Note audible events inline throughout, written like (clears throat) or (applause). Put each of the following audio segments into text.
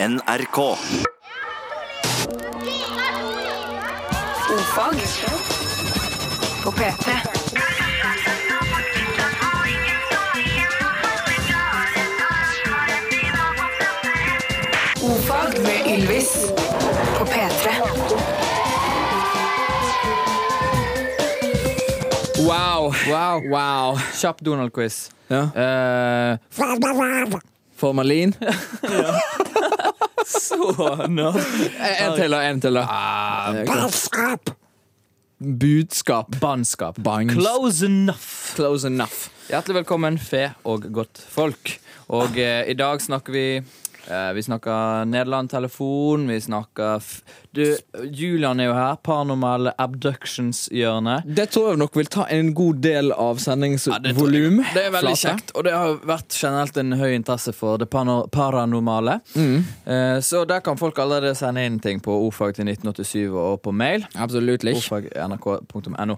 NRK. Ofag på P3. Ofag med Ylvis på P3. Wow. Wow. wow. Kjapp Donald-quiz. Ja. Uh, Formalin. (laughs) så nerd. En til, da. En til, da. Budskap. Budskap. Bannskap. Bangs. Close enough. Close enough. Hjertelig velkommen, fe og godt folk. Og eh, i dag snakker vi eh, Vi snakker Nederland-telefon, vi snakker f Du, Julian er jo her. Paranormale abductions-hjørnet. Det tror jeg nok vil ta en god del av Ja, det sendingsvolum. Det er veldig Flate. kjekt, og det har vært generelt en høy interesse for det paranormale. Mm. Uh, Så der kan folk allerede sende inn ting på ordfag til 1987 og på mail. Absolutt. Ordfag.nrk.no.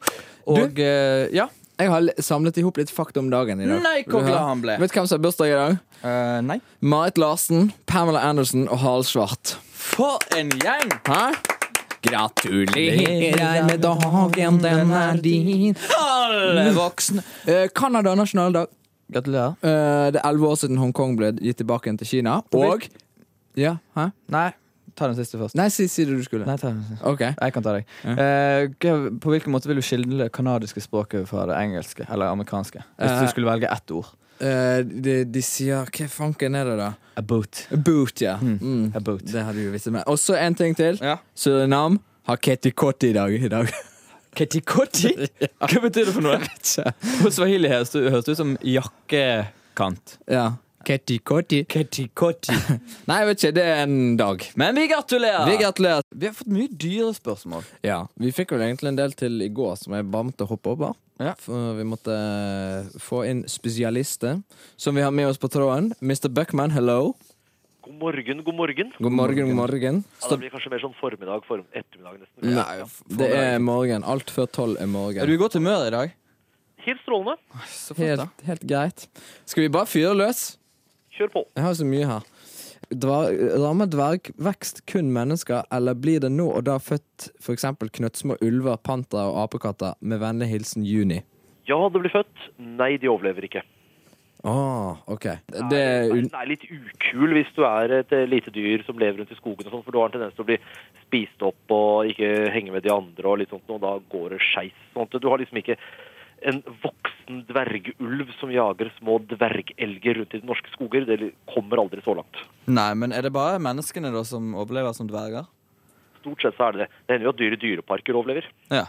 Og eh, ja. Jeg har samlet i hop litt fakta om dagen i dag. Nei, hvor glad han ble. Vet du hvem som har bursdag i dag? Uh, nei. Marit Larsen, Pamela Anderson og Hal Svart. For en gjeng! Hæ? Gratulerer med dagen, den er din. Alle voksne. Eh, Canada nasjonaldag. Gratulerer. Eh, det er elleve år siden Hongkong ble gitt tilbake til Kina. Og Ja, hæ? Nei, ta den siste først. Nei, si, si det du skulle. Nei, ta den siste. Ok. Jeg kan ta deg. Eh, hva- på hvilken måte vil du skille det kanadiske språket fra det engelske eller amerikanske? Hvis Eh, du skulle velge ett ord. Uh, de, de sier Hva fanken er det, da? A boot. Boot, ja. Mm. A boot. Det hadde du visst med. Og så en ting til. Ja. Surinam har ketikotti i dag. I dag. (laughs) Ketikotti? (laughs) Hva betyr det for noe? På swahili høres det ut som jakkekant. Ja. Ketty Kotti. Ketikotti. (laughs) Nei, jeg vet ikke. Det er en dag. Men vi gratulerer! Vi gratulerer. Vi har fått mye dyre spørsmål. Ja, Vi fikk vel egentlig en del til i går som jeg bare måtte hoppe over. Ja. For vi måtte eh, få inn spesialister, som vi har med oss på tråden. Mr. Buckman, hello. God morgen, god morgen. God morgen, god morgen. Ja, det blir kanskje mer sånn formiddag, form ettermiddag nesten. Nei, det er morgen. Alt før tolv er Er morgen. du i godt humør i dag? Helt strålende. Helt, helt greit. Skal vi bare fyre løs? Kjør på. Jeg har så mye her. Dvar, rammer dvergvekst kun mennesker, eller blir det nå og da født f.eks. knøttsmå ulver, pantere og apekatter? Med vennlig hilsen Juni. Ja, det blir født. Nei, de overlever ikke. Å, OK. Det er un er litt ukul hvis du er et eh, lite dyr som lever rundt i skogen og sånn, for du har en tendens til å bli spist opp og ikke henge med de andre og litt sånt, og da går det skeis. Sånn du har liksom ikke en voksen dvergulv som jager små dvergelger rundt i de norske skoger. Det kommer aldri så langt. Nei, men er det bare menneskene da som overlever som dverger? Stort sett så er det det. Det hender jo at dyr i dyreparker overlever. Ja.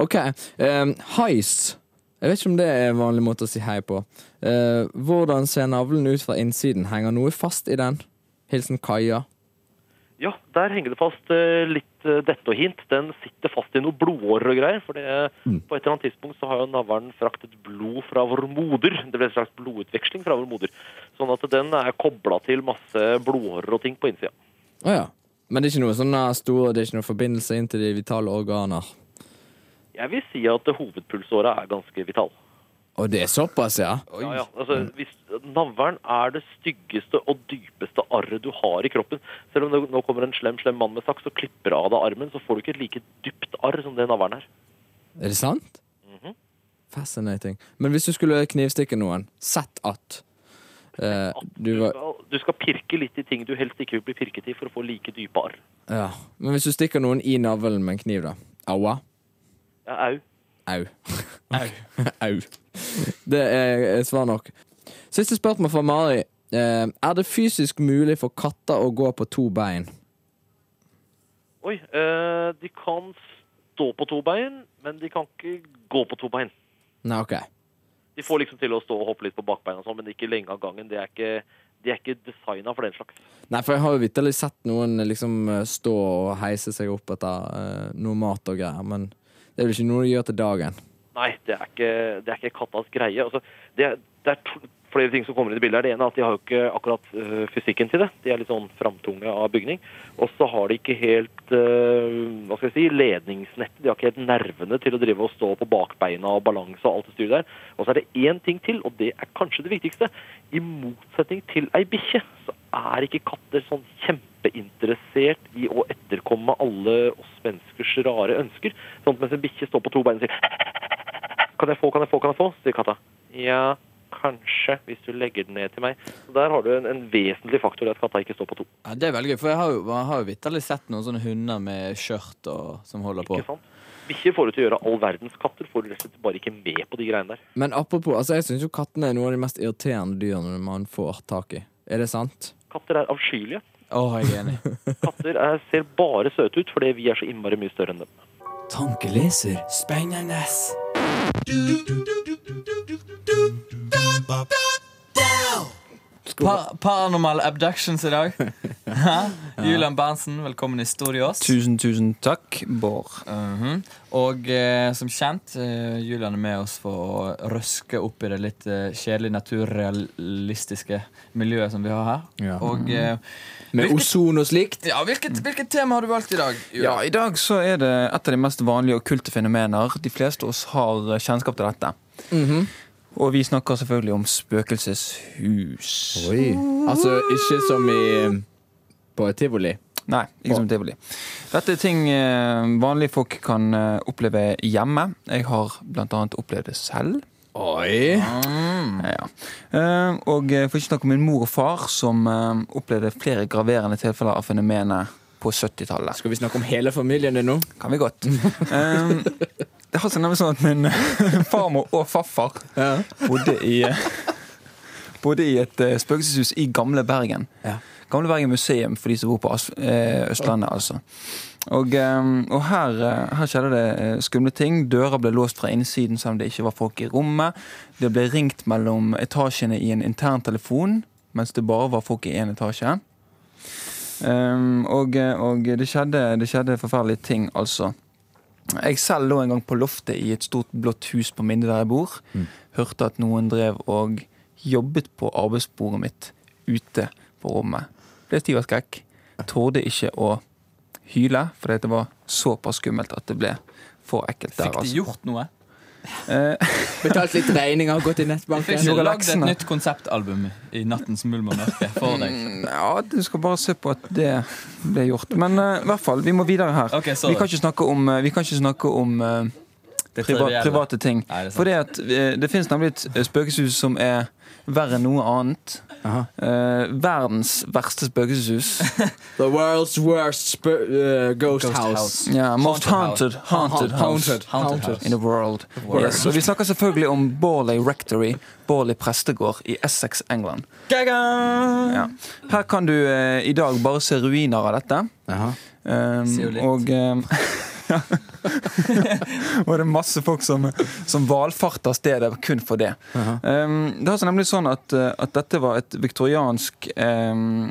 OK. Um, heis. Jeg vet ikke om det er en vanlig måte å si hei på. Uh, hvordan ser navlen ut fra innsiden? Henger noe fast i den? Hilsen Kaja. Ja, der henger det fast eh, litt eh, dette og hint. Den sitter fast i noen blodårer og greier. For det, på et eller annet tidspunkt så har jo navlen fraktet blod fra vår moder. Det ble en slags blodutveksling fra vår moder. Sånn at den er kobla til masse blodårer og ting på innsida. Å ja. Men det er ikke noe sånn stor det er ikke noe forbindelse inn til de vitale organer? Jeg vil si at hovedpulsåra er ganske vital. Og det er såpass, ja? Ja, ja. Altså, hvis Navlen er det styggeste og dypeste arret du har i kroppen. Selv om det nå kommer en slem slem mann med saks og klipper av deg armen, så får du ikke et like dypt arr som det navlen er. Er det sant? Fascinating. Men hvis du skulle knivstikke noen, sett at eh, du var du skal pirke litt i ting du helst ikke vil bli pirket i for å få like dype arr. Ja. Men hvis du stikker noen i navlen med en kniv, da? Aua? Ja, au. Au. Au. (laughs) Det er svar nok. Siste spørsmål fra Mari. Eh, er det fysisk mulig for katter å gå på to bein? Oi, eh, de kan stå på to bein, men de kan ikke gå på to bein. Nei, OK. De får liksom til å stå og hoppe litt på bakbeina sånn, men ikke lenge av gangen. De er ikke, de er ikke designa for den slags. Nei, for jeg har jo vitterlig sett noen liksom eh, stå og heise seg opp etter eh, noe mat og greier, men det er vel ikke noe du gjør til dagen. Nei, det er ikke, det er ikke kattas greie. Altså, det, det er to, flere ting som kommer inn i bildet. Det ene er at de har jo ikke akkurat øh, fysikken til det. De er litt sånn framtunge av bygning. Og så har de ikke helt øh, hva skal jeg si, ledningsnettet. De har ikke helt nervene til å drive og stå på bakbeina og balanse og alt det styret der. Og så er det én ting til, og det er kanskje det viktigste. I motsetning til ei bikkje, så er ikke katter sånn kjempeinteressert i å etterkomme alle oss menneskers rare ønsker. Sånn at mens en bikkje står på to bein og sier Kan jeg få, kan jeg få, kan jeg få? sier katta. Ja, kanskje, hvis du legger den ned til meg. Så Der har du en, en vesentlig faktor i at katta ikke står på to. Ja, det er veldig gøy, for jeg har jo, jeg har jo vitterlig sett noen sånne hunder med skjørt som holder på. Ikke sant? Bikkjer får du til å gjøre all verdens katter. Får du rett og slett bare ikke med på de greiene der. Men apropos, altså jeg syns jo kattene er noe av de mest irriterende dyrene man får tak i. Er det sant? Katter er avskyelige. Oh, jeg er enig. (laughs) Katter er, ser bare søte ut fordi vi er så innmari mye større enn dem. Tankeleser. Spennende. Pa paranormal abductions i dag. (laughs) Julian Berntsen, velkommen i studios. Tusen, tusen takk, Bård. Mhm. Og eh, som kjent, eh, Julian er med oss for å røske opp i det litt eh, kjedelige, naturrealistiske miljøet som vi har her. Ja. Og eh, Med Hvilket- ozon og slikt? ja, hvilket, hvilket tema har du valgt i dag? Ja, I dag så er det et av de mest vanlige okkulte fenomener. De fleste av oss har eh, kjennskap til dette. Mhm. Og vi snakker selvfølgelig om spøkelseshus. Oi. Altså ikke som i på et tivoli? Nei, ikke som tivoli. Dette er ting eh, vanlige folk kan eh, oppleve hjemme. Jeg har annet opplevd det selv. Oi! Mm. Ja. Eh, Og for ikke snakke om min mor og far, som opplevde flere graverende tilfeller av fenomenet på 70-tallet. Skal vi snakke om hele familien din nå? Kan vi godt. (laughs) Det har seg nemlig sånn at min farmor og farfar Ja. bodde i Bodde i et eh, spøkelseshus i gamle Bergen. Ja. Gamle Bergen museum for de som bor på As eh, Østlandet, altså. Og, eh, og her, eh, her skjedde det eh, skumle ting. Dører ble låst fra innsiden selv om det ikke var folk i rommet. Det ble ringt mellom etasjene i en intern telefon, mens det bare var folk i én etasje. Um, og, og det, skjedde, det skjedde forferdelige ting, altså. Jeg selv lå en gang på loftet i et stort blått hus på Minde der jeg bor. Hørte at noen drev og jobbet på arbeidsbordet mitt ute på rommet. Ble stiv av skrekk. Torde ikke å hyle, fordi det var såpass skummelt at det ble for ekkelt der. Fikk de altså. gjort noe? Eh, Betalt litt regninger, gått i Fikk nettbanken. ikke Gjorde lagd et nytt konseptalbum i nattens mulm og mørke for deg? mm, ja, du skal bare se på at det ble gjort. Men eh, i hvert fall, vi må videre her. Okay, vi kan ikke snakke om, eh, vi kan ikke snakke om uh, Det priva private ting. Nei, det. For det, at, eh, det finnes nemlig et eh, spøkelseshus som er verre enn noe annet. Eh, verdens verste spøkelseshus. (laughs) The world's worst sp uh, ghost, Ghost house. house. Yeah, most haunted, haunted, house Haunted. Haunted house. in the world. world. Yes, og vi snakker selvfølgelig om Borley Rectory, Borley prestegård i Essex, England. Ja. Her kan du uh, i dag bare se ruiner av dette. Aha. Um, og um, (laughs) (laughs) Og det er masse folk som, som valfarter stedet kun for det. Um, det har seg nemlig sånn at, uh, at dette var et viktoriansk um,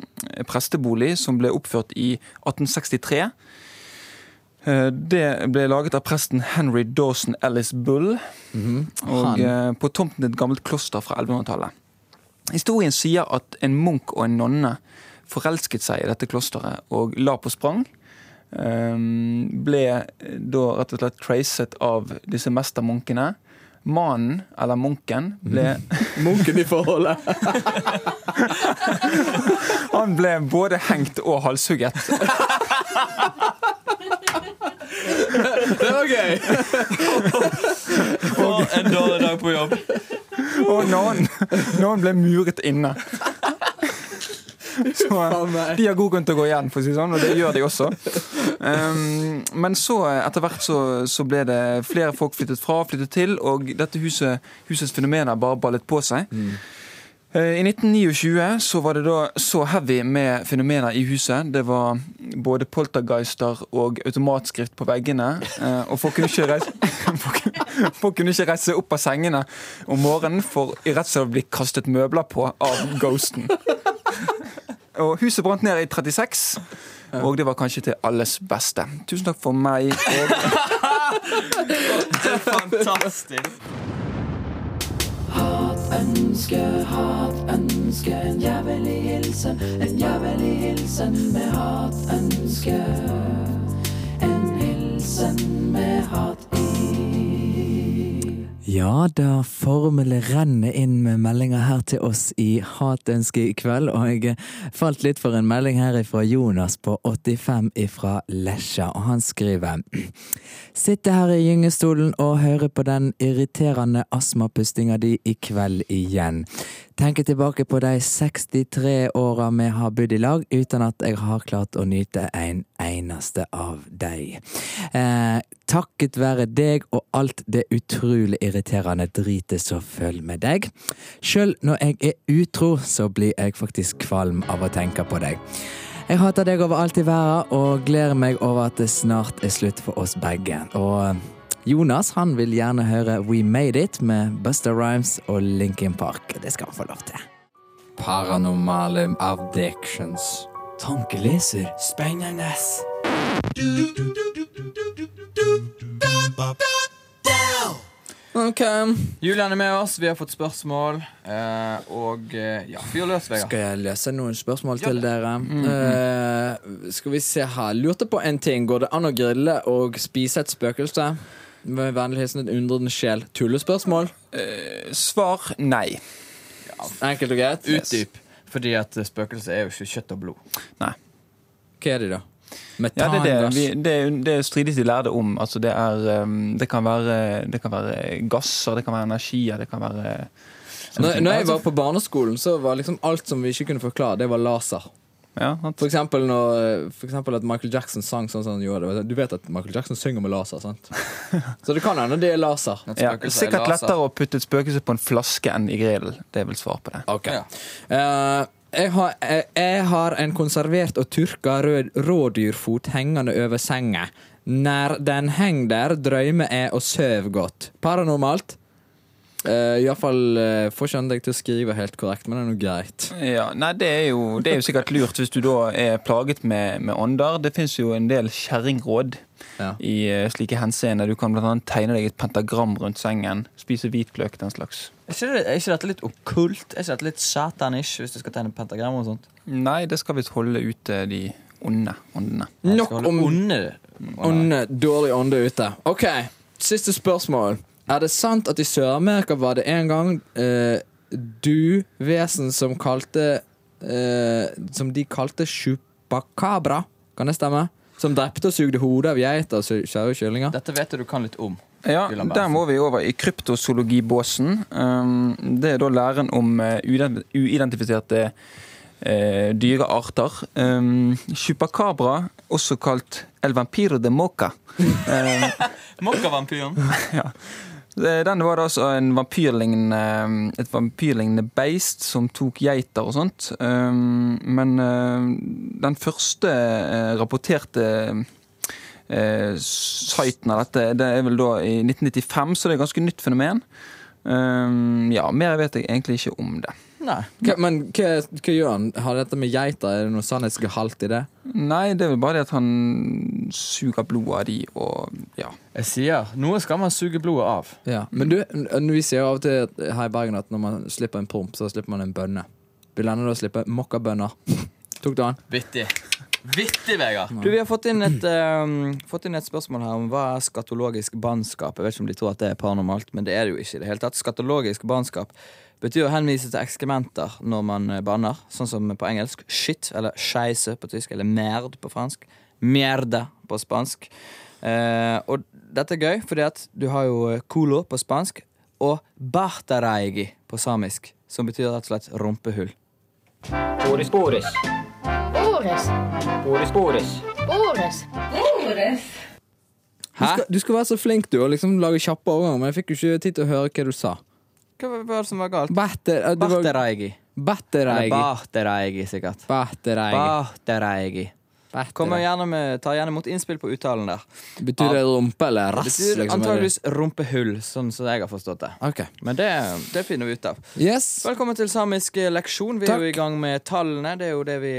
prestebolig som ble oppført i 1863. Uh, Det ble laget av presten Henry Dawson Ellis Bull. Mm -hmm. Og på tomten til et gammelt kloster fra 1100-tallet. Historien sier at en munk og en nonne forelsket seg i dette klosteret og la på sprang. Ehm, ble da rett og slett tracet av disse mestermunkene. Mannen, eller munken, ble, (laughs) Munken i forholdet. (laughs) han ble både hengt og halshugget. Det var gøy! og en dårlig dag på jobb. Og noen, noen ble muret inne. Så (laughs) de har god grunn til å gå igjen, for å si sånn, og det gjør de også. Um, men så, etter hvert, så, så ble det flere folk flyttet fra, flyttet til, og dette huset, husets fenomener bare ballet på seg. Mm. I 1929 så var det da så heavy med fenomener i huset. Det var både poltergeister og automatskrift på veggene. eh, Og folk kunne ikke reise, (laughs) folk, folk kunne ikke reise opp av sengene om morgenen for i rett og slett å bli kastet møbler på av ghosten. Og huset brant ned i 36, og det var kanskje til alles beste. Tusen takk for meg. Og (laughs) Fantastisk. Ønske, hat, ønske, en jævlig hilsen, en jævlig hilsen med hat, ønske. En hilsen med hat i. Ja, da formelet renner inn med meldinger her til oss i Hatønske i kveld, og jeg falt litt for en melding her fra Jonas på 85 ifra Lesja, og han skriver (clears throat) Sitter her i gyngestolen og hører på den irriterende astmapustinga di i kveld igjen. Tenker tilbake på de 63 åra vi har bodd i lag, uten at jeg har klart å nyte en eneste av dem. Eh, takket være deg og alt det utrolig irriterende dritet som følger med deg. Sjøl når jeg er utro, så blir jeg faktisk kvalm av å tenke på deg. Jeg hater deg overalt i verden og gleder meg over at det snart er slutt for oss begge. Og Jonas han vil gjerne høre We Made It med Buster Rhymes og Linkin Park. Det skal han få lov til. Paranormale addictions. Tankeleser. Spennende. Ok, Julian er med oss, vi har fått spørsmål. Eh, og eh, ja, fyr løs, Vegard. skal jeg løse noen spørsmål til dere? Eh, skal vi se her. Lurte på en ting. Går det an å grille og spise et spøkelse? Vennlig hilsen en undrende sjel. Tullespørsmål? Svar nei. Enkelt og greit. Utdyp. Fordi at eh, spøkelser er jo ikke kjøtt og blod. nei. Hva er de, da? Ja, det, er det. Vi, det, er- det strides de lærde om. Altså, det, er, um, det, kan være, det kan være gasser, det kan være energier, det kan være Når, når jeg var på barneskolen, så var liksom alt som vi ikke kunne forklare, det var laser. Ja, For eksempel, når, for eksempel at Michael Jackson sang sånn som han gjorde. Du vet at Michael Jackson synger med laser, sant? (laughs) Så det kan hende det er laser. Ja, er Sikkert laser. lettere å putte et spøkelse på en flaske enn i grillen. Det er vel svar på det. Ok. Ja. Uh, jeg, har, jeg, jeg har en konservert og tørka rød rådyrfot hengende over senga. Når den henger der, drømmer jeg og sover godt. Paranormalt. Uh, Iallfall uh, får ikke han deg til å skrive helt korrekt, men det er nå greit. Ja, nei, det er, jo, det er jo sikkert lurt hvis du da er plaget med, med ånder. Det fins jo en del kjerringråd Ja. i uh, slike henseender. Du kan annet tegne deg et pentagram rundt sengen. Spise hvitløk, den slags. Er ikke, det, er ikke dette litt okkult? Er ikke dette litt satanish hvis du skal tegne pentagram og sånt? Nei, det skal visst holde ute de onde åndene. Nok om onde onde, dårlig ånde ute. Ok, siste spørsmål. Er det sant at i Sør-Amerika var det en gang eh, du-vesen som kalte eh, Som de kalte chupacabra? Kan det stemme? Som drepte og sugde hodet av geiter og kjære kyllinger? Dette vet du kan litt om. Ja, Der må vi over i kryptozoologibåsen. Um, det er da læren om eh, uidentifiserte eh, dyrearter. Um, Chupacabra, også kalt el vampiro de moca. (laughs) Um, Mokkavampyren. (laughs) Det- Den var da altså en vampyrlignende, et vampyrlignende beist som tok geiter og sånt. Um, Men den første rapporterte siten av dette, det er vel da i 1995, så det er et ganske nytt fenomen. Ja, mer vet jeg egentlig ikke om det. Nei. Hva, men hva, hva gjør han? Har dette med geiter? Er det noe sannhetsgehalt i det? Nei, det er vel bare det at han suger blodet av de og ja. Jeg sier noe skal man suge blodet av. Ja. Men du, vi sier jo av og til her i Bergen at når man slipper en promp, så slipper man en bønne. Vil denne da slippe mokkabønner? Tok du den? Vittig. Vittig, Vegard. Du, Vi har fått inn, et, um, fått inn et spørsmål her om hva er skatologisk bannskap. Jeg vet ikke om de tror at det er paranormalt, men det er det jo ikke. i det hele tatt. Skatologisk bannskap betyr å henvise til ekskrementer når man eh, banner, sånn som på engelsk shit, eller scheisse på tysk, eller merd på fransk. Merde på spansk. Uh, og dette er gøy, fordi at du har jo colo på spansk og bartareigi på samisk, som betyr rett og slett rumpehull. Boris Boris. Boris. Boris Boris. Boris. Du skal, du skal være så flink du og liksom lage kjappe overganger, men jeg fikk jo ikke tid til å høre hva du sa. Hva var det som var galt? Batter, uh, Eller Battereigi. bartareigi, sikkert. Kommer Battereigi. gjerne med, tar gjerne imot innspill på uttalen der. Betyr det rumpe eller Det rass? betyr liksom, antageligvis rumpehull, sånn som jeg har forstått det. Ok. Men det, det finner vi ut av. Yes. Velkommen til samisk leksjon. Vi er jo i gang med tallene. Det er jo det vi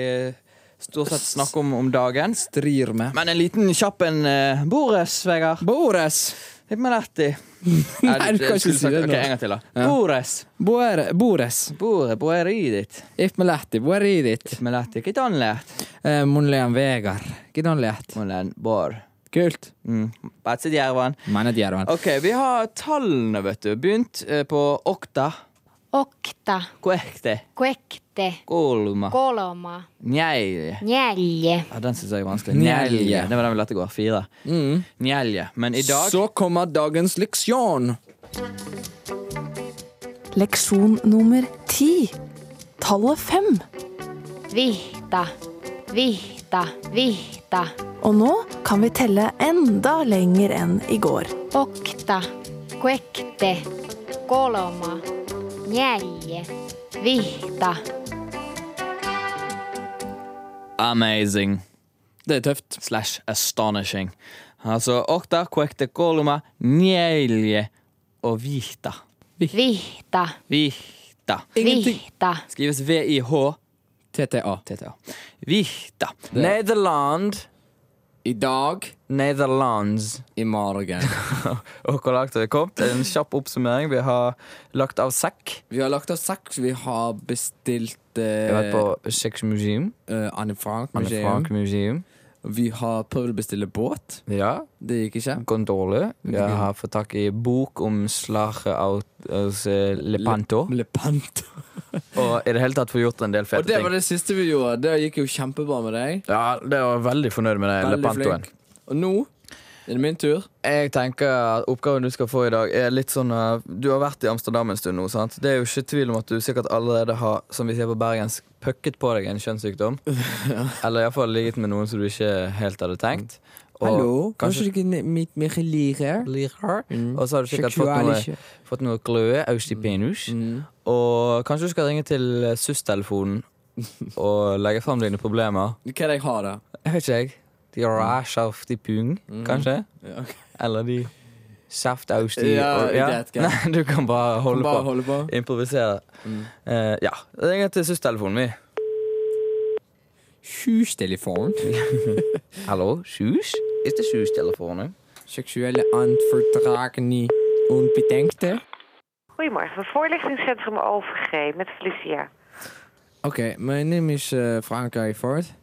stort sett snakker om om dagen. Strir med. Men en liten kjapp en. Uh, Bores, Vegard. Bores. Hipmeletti. (laughs) Nei, du kan ikke si det Ok, nå. En gang til, da. Ja. Bores. Boere, bores. Bore, boeridit. Ifmeletti. Boeridit. Hipmeletti. Kitanlet. Eh, Monlean Vegard. Gidan lett. Molen bor. Kult. Mm. Betsedjerven. Mener djerven. OK, vi har tallene, vet du. Begynt eh, på okta. Okta, Kuekte. Kuekte, Kolma. koloma, Njelje. njelje. Ja, den syns jeg er vanskelig. Njelje. Njelje. Det var den vi lette i går. Fire. Mm. Njelje. Men i dag Så kommer dagens leksjon. Leksjon nummer ti. Tallet fem. Vita, vita, vita. Og nå kan vi telle enda lenger enn i går. Okta, kvekte, koloma, njelje, vihta. amazing Det er tøft. slash astonishing. Altså okta, kuekte, kolma, njelje og vihta. Vihta, Vihta. Ingenting. vihta. Skrives V-I-H. TTA. TTA. Vihta. Det- Nederland. I dag, Nederlands. i morgen. (laughs) Og hvor langt har vi kommet? En kjapp oppsummering. Vi har lagt av sekk. Vi har lagt av sekk. Vi har bestilt Vi har vært på Sexmuseum. uh, Anne Frank Anne museum. Frank Museum. Vi har prøvd å bestille båt. Ja. Det gikk ikke. Gondole. Vi har fått tak i bok om slaget av av, Lepanto. Lepanto. Lepanto. (laughs) Og i det hele tatt få gjort en del fete ting. Og det ting. var det siste vi gjorde. Det gikk jo kjempebra med deg. Ja, det var veldig fornøyd med det Lepantoen. flink. Og nå er det min tur. Jeg tenker at Oppgaven du skal få i dag, er litt sånn uh, Du har vært i Amsterdam en stund nå. sant? Det er jo ikke tvil om at du sikkert allerede har som vi sier på bergensk, pucket på deg en kjønnssykdom. (laughs) Eller iallfall ligget med noen som du ikke helt hadde tenkt. Og Hallo? Kanskje, du ikke mitt liker? lirer. Mm. Og så har du sikkert fått noe, fått noe kløe i penis. Mm. Og kanskje du skal ringe til SUS-telefonen og legge fram dine problemer. Hva er det jeg har, da? Jeg vet ikke, jeg. De rash of the pung, kanskje? Ja, okay. Eller de saft aus de Ja, og- greit, greit. Nei, du kan bare holde Bare på. holde på. Improvisere. Mm. Eh, ja. Ring til SUS-telefonen min. Hustelefon. (laughs) Hallo, SUS? Is det SUS-telefonen? Seksuelle onbedenkte. Goedemorgen, voorlichtingscentrum OVG met Felicia. Oké, mijn naam is eh, Frank Eifort.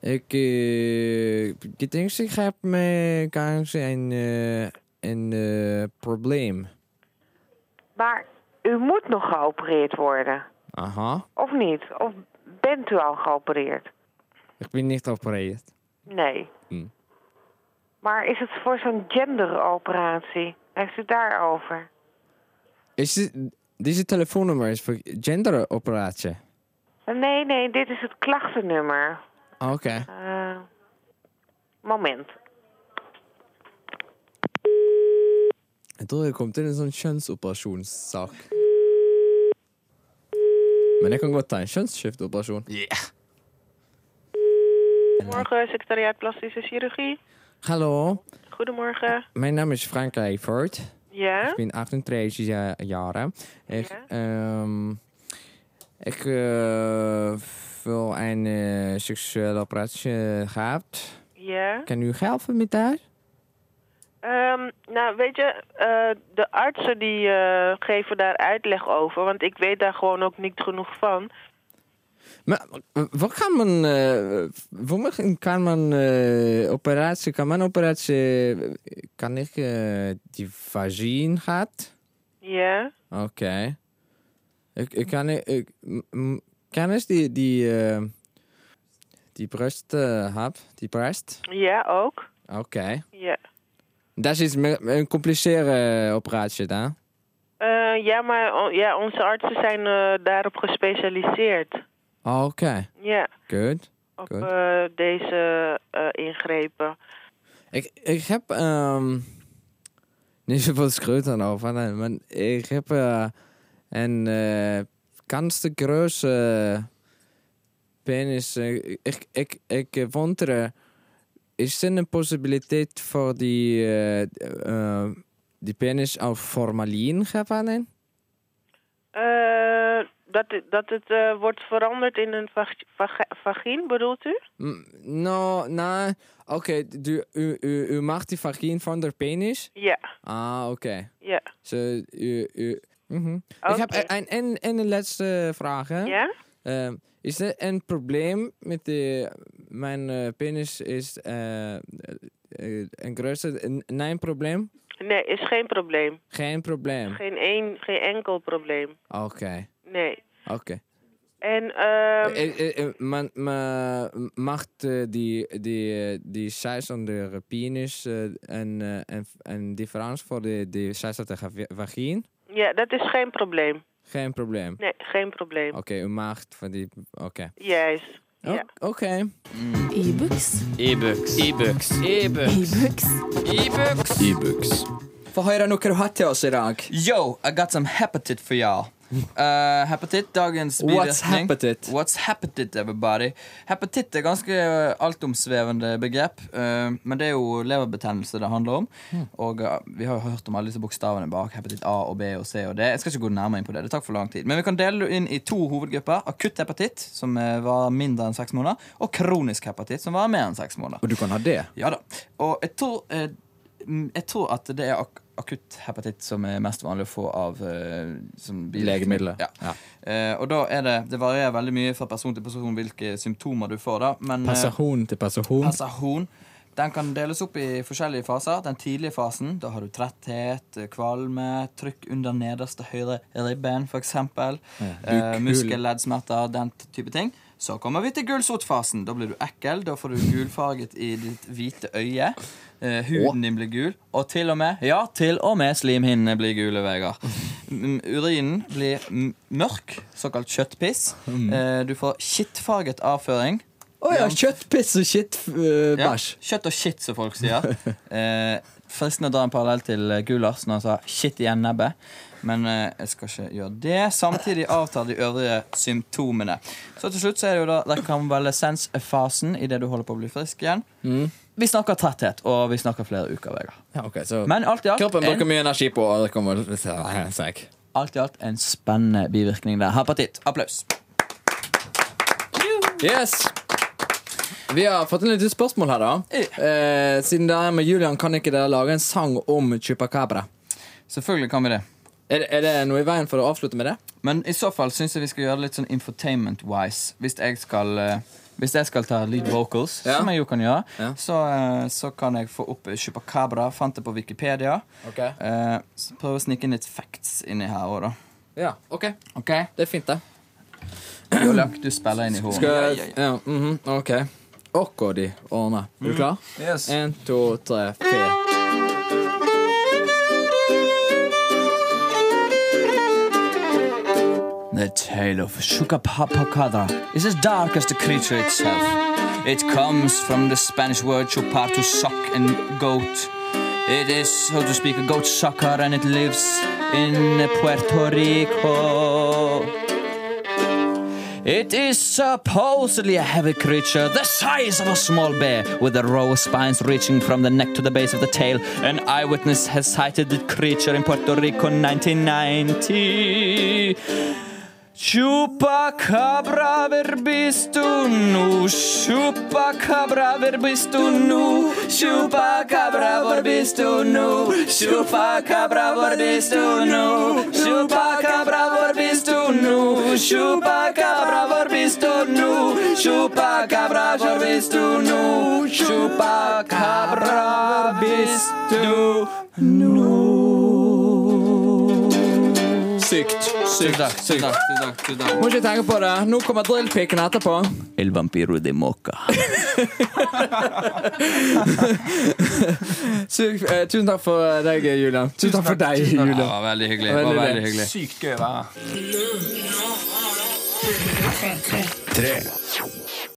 Ik, eh, ik denk, ik heb met kanskje een, eh, een eh, probleem. Maar u moet nog geopereerd worden, Aha, of niet? Of bent u al geopereerd? ik ben niet geopereerd. Nee. Hmm. Maar is het voor zo'n genderoperatie? Heeft u daarover? Is dit, deze telefoonnummer is voor genderoperatie? Nee, nee, dit is het klachtennummer. Ah, Oké. Eh, moment. Jeg tror jeg kom til en sånn kjønnsoperasjonssak. Men jeg kan godt ta en kjønnsskifteoperasjon. Morgen, secretariaat plastische chirurgie. Hallo, Goedemorgen. mijn naam is Frank Eifort. Ja? Ik ben 38 ja- jaar. Ik, ehm, ik eh, wil een eh, seksuele operatie gehad. Ja? Kan u helpen met dat? Ehm, nou, weet je, eh, de artsen die eh, geven daar uitleg over, want ik weet daar gewoon ook niet genoeg van. Maar wat kan man, eh waarom kan eh, operatie, kan man operatie, kan ik die vagina gehad? Ja? Oké. Ik, ik kan, ik, kan eens die, die, die brust heb, die brest? Ja, ook. Oké. Dat is me- een gecompliceerde operatie dan? Eh, ja, maar o- ja, onze artsen zijn eh, daarop gespecialiseerd. Oké, Ja, good. op Goed. eh, deze ingrepen. Ik, ik heb ehm niet zoveel schreeuwt dan over, nee, maar ik heb een eh kans te grote penis. eh, ik, ik, ik wonder, is er een possibiliteit voor die, eh, die penis op formalin gevangen? Eh, dat, het- dat het wordt veranderd in een vag vag vagien, bedoelt u? Mm, No, nou, oké, du- u, u, u maakt die vagina van de penis? Ja, Ah, oké. ja. Zo, u, u, mhm. Ik heb een, een, een laatste vraag. Hè? Ja? Ehm, is er een probleem met de... Mijn eh, penis is... eh, eh, een grootste... een- een probleem? Nee, is geen probleem. Geen probleem. Geen, één, geen enkel probleem. Oké, Nee. oké. En ehm, Eh, eh, eh, maar mag die, die, die size onder penis eh, en, eh, en, en difference voor de, de size op de vagina? ja, dat is geen probleem. Geen probleem. Nee, geen probleem. Oké, u mag van die... Oké. Juist. Oh, Ja. Oké. E-books. E-books. E-books. E-books. E-books. E-books. E-books. Du har oss i dag. Yo, I got some hepatit for y'all. Uh, hepatitt, dagens What's. What's hepatitt, everybody? Hepatitt er ganske altomsvevende begrep, uh, men det er jo leverbetennelse det handler om. Og uh, vi har jo hørt om alle disse bokstavene bak. Hepatitt A og B og C og D. Jeg skal ikke gå nærmere inn på det. Det tar for lang tid. Men vi kan dele inn i to hovedgrupper. Akutt hepatitt, som var varer mindre enn seks måneder, og kronisk hepatitt, som varer mer enn seks måneder. Og du kan ha det? Ja da. Og jeg tror, mm, jeg tror at det er ak akutt hepatitt som er mest vanlig å få av eh. Legemidler. Ja. Ja. Eh, og da er det Det varierer veldig mye fra person til person hvilke symptomer du får. da Men eh, Person til person. person den kan deles opp i forskjellige faser. Den tidlige fasen, da har du tretthet, eh, kvalme, trykk under nederste høyre ribben, f.eks. Eh, bukhull. muskelleddsmerter, den type ting. Så kommer vi til gulsotfasen. Da blir du ekkel. Da får du gulfarget i ditt hvite øye. Eh, huden din blir gul. Og til og med ja, til og med slimhinnene blir gule, Vegard. Mm, Urinen blir mørk, såkalt kjøttpiss. Eh, du får kittfarget avføring. Å ja, kjøttpiss og shit uh, Ja, kjøtt og shit, som folk sier. (laughs) Eh, Fristende å dra en parallell til eh, Gulas når han sa 'shit igjen nebbet'. Men eh, jeg skal ikke gjøre det. Samtidig avtar de øvrige symptomene. Så til slutt så er det jo da rekonvalesensfasen idet du holder på å bli frisk igjen. Vi snakker tretthet, og vi snakker flere uker. Vegard. Ja, okay, så Men alt i alt Kroppen en, bruker mye energi på å seg. alt i alt en spennende bivirkning der. Hepatitt. Applaus. Yes! Vi har fått en liten spørsmål her, da. Eh, siden det er med Julian, kan ikke dere lage en sang om chupacabra? Selvfølgelig kan vi det. Er, er det noe i veien for å avslutte med det? Men i så fall syns jeg vi skal gjøre det litt sånn infotainment-wise. Hvis jeg skal eh, Hvis jeg skal ta lead vocals, Ja. som jeg jo kan gjøre, Ja. så, eh, så kan jeg få opp Chupacabra. Fant det på Wikipedia. Okay. Eh, Prøve å snike inn litt facts inni her òg, da. Ja, ok. Ok? Det er fint, det. Jolak, du spiller inn i hodet. Ja, -hmm. Ok. Ok, de ordner. Er du klar? Yes. En, to, tre, fire. The tale of Chupacabra is as dark as the creature itself. It comes from the Spanish word chupar to suck and goat. It is, so to speak, a goat sucker and it lives in Puerto Rico. It is supposedly a heavy creature, the size of a small bear, with a row of spines reaching from the neck to the base of the tail. An eyewitness has sighted the creature in Puerto Rico in 1990. Chupacabra, ver nu? Chupacabra, ver bist nu? Chupacabra, var bist du nu? Chupacabra, var bist du nu? Chupacabra, var bist du nu? Chupacabra, var bist du nu? Chupacabra, var bist du nu? Chupacabra, bist nu? Sykt. Sykt. Sykt. Må ikke tenke på det. Nå kommer drillpiken etterpå. El vampiro de moca. (laughs) Sykt, eh, tusen takk for deg, Julian. Tusen takk for deg, Det Julian. var veldig hyggelig. Det var veldig hyggelig. Sykt gøy å være her. Tre.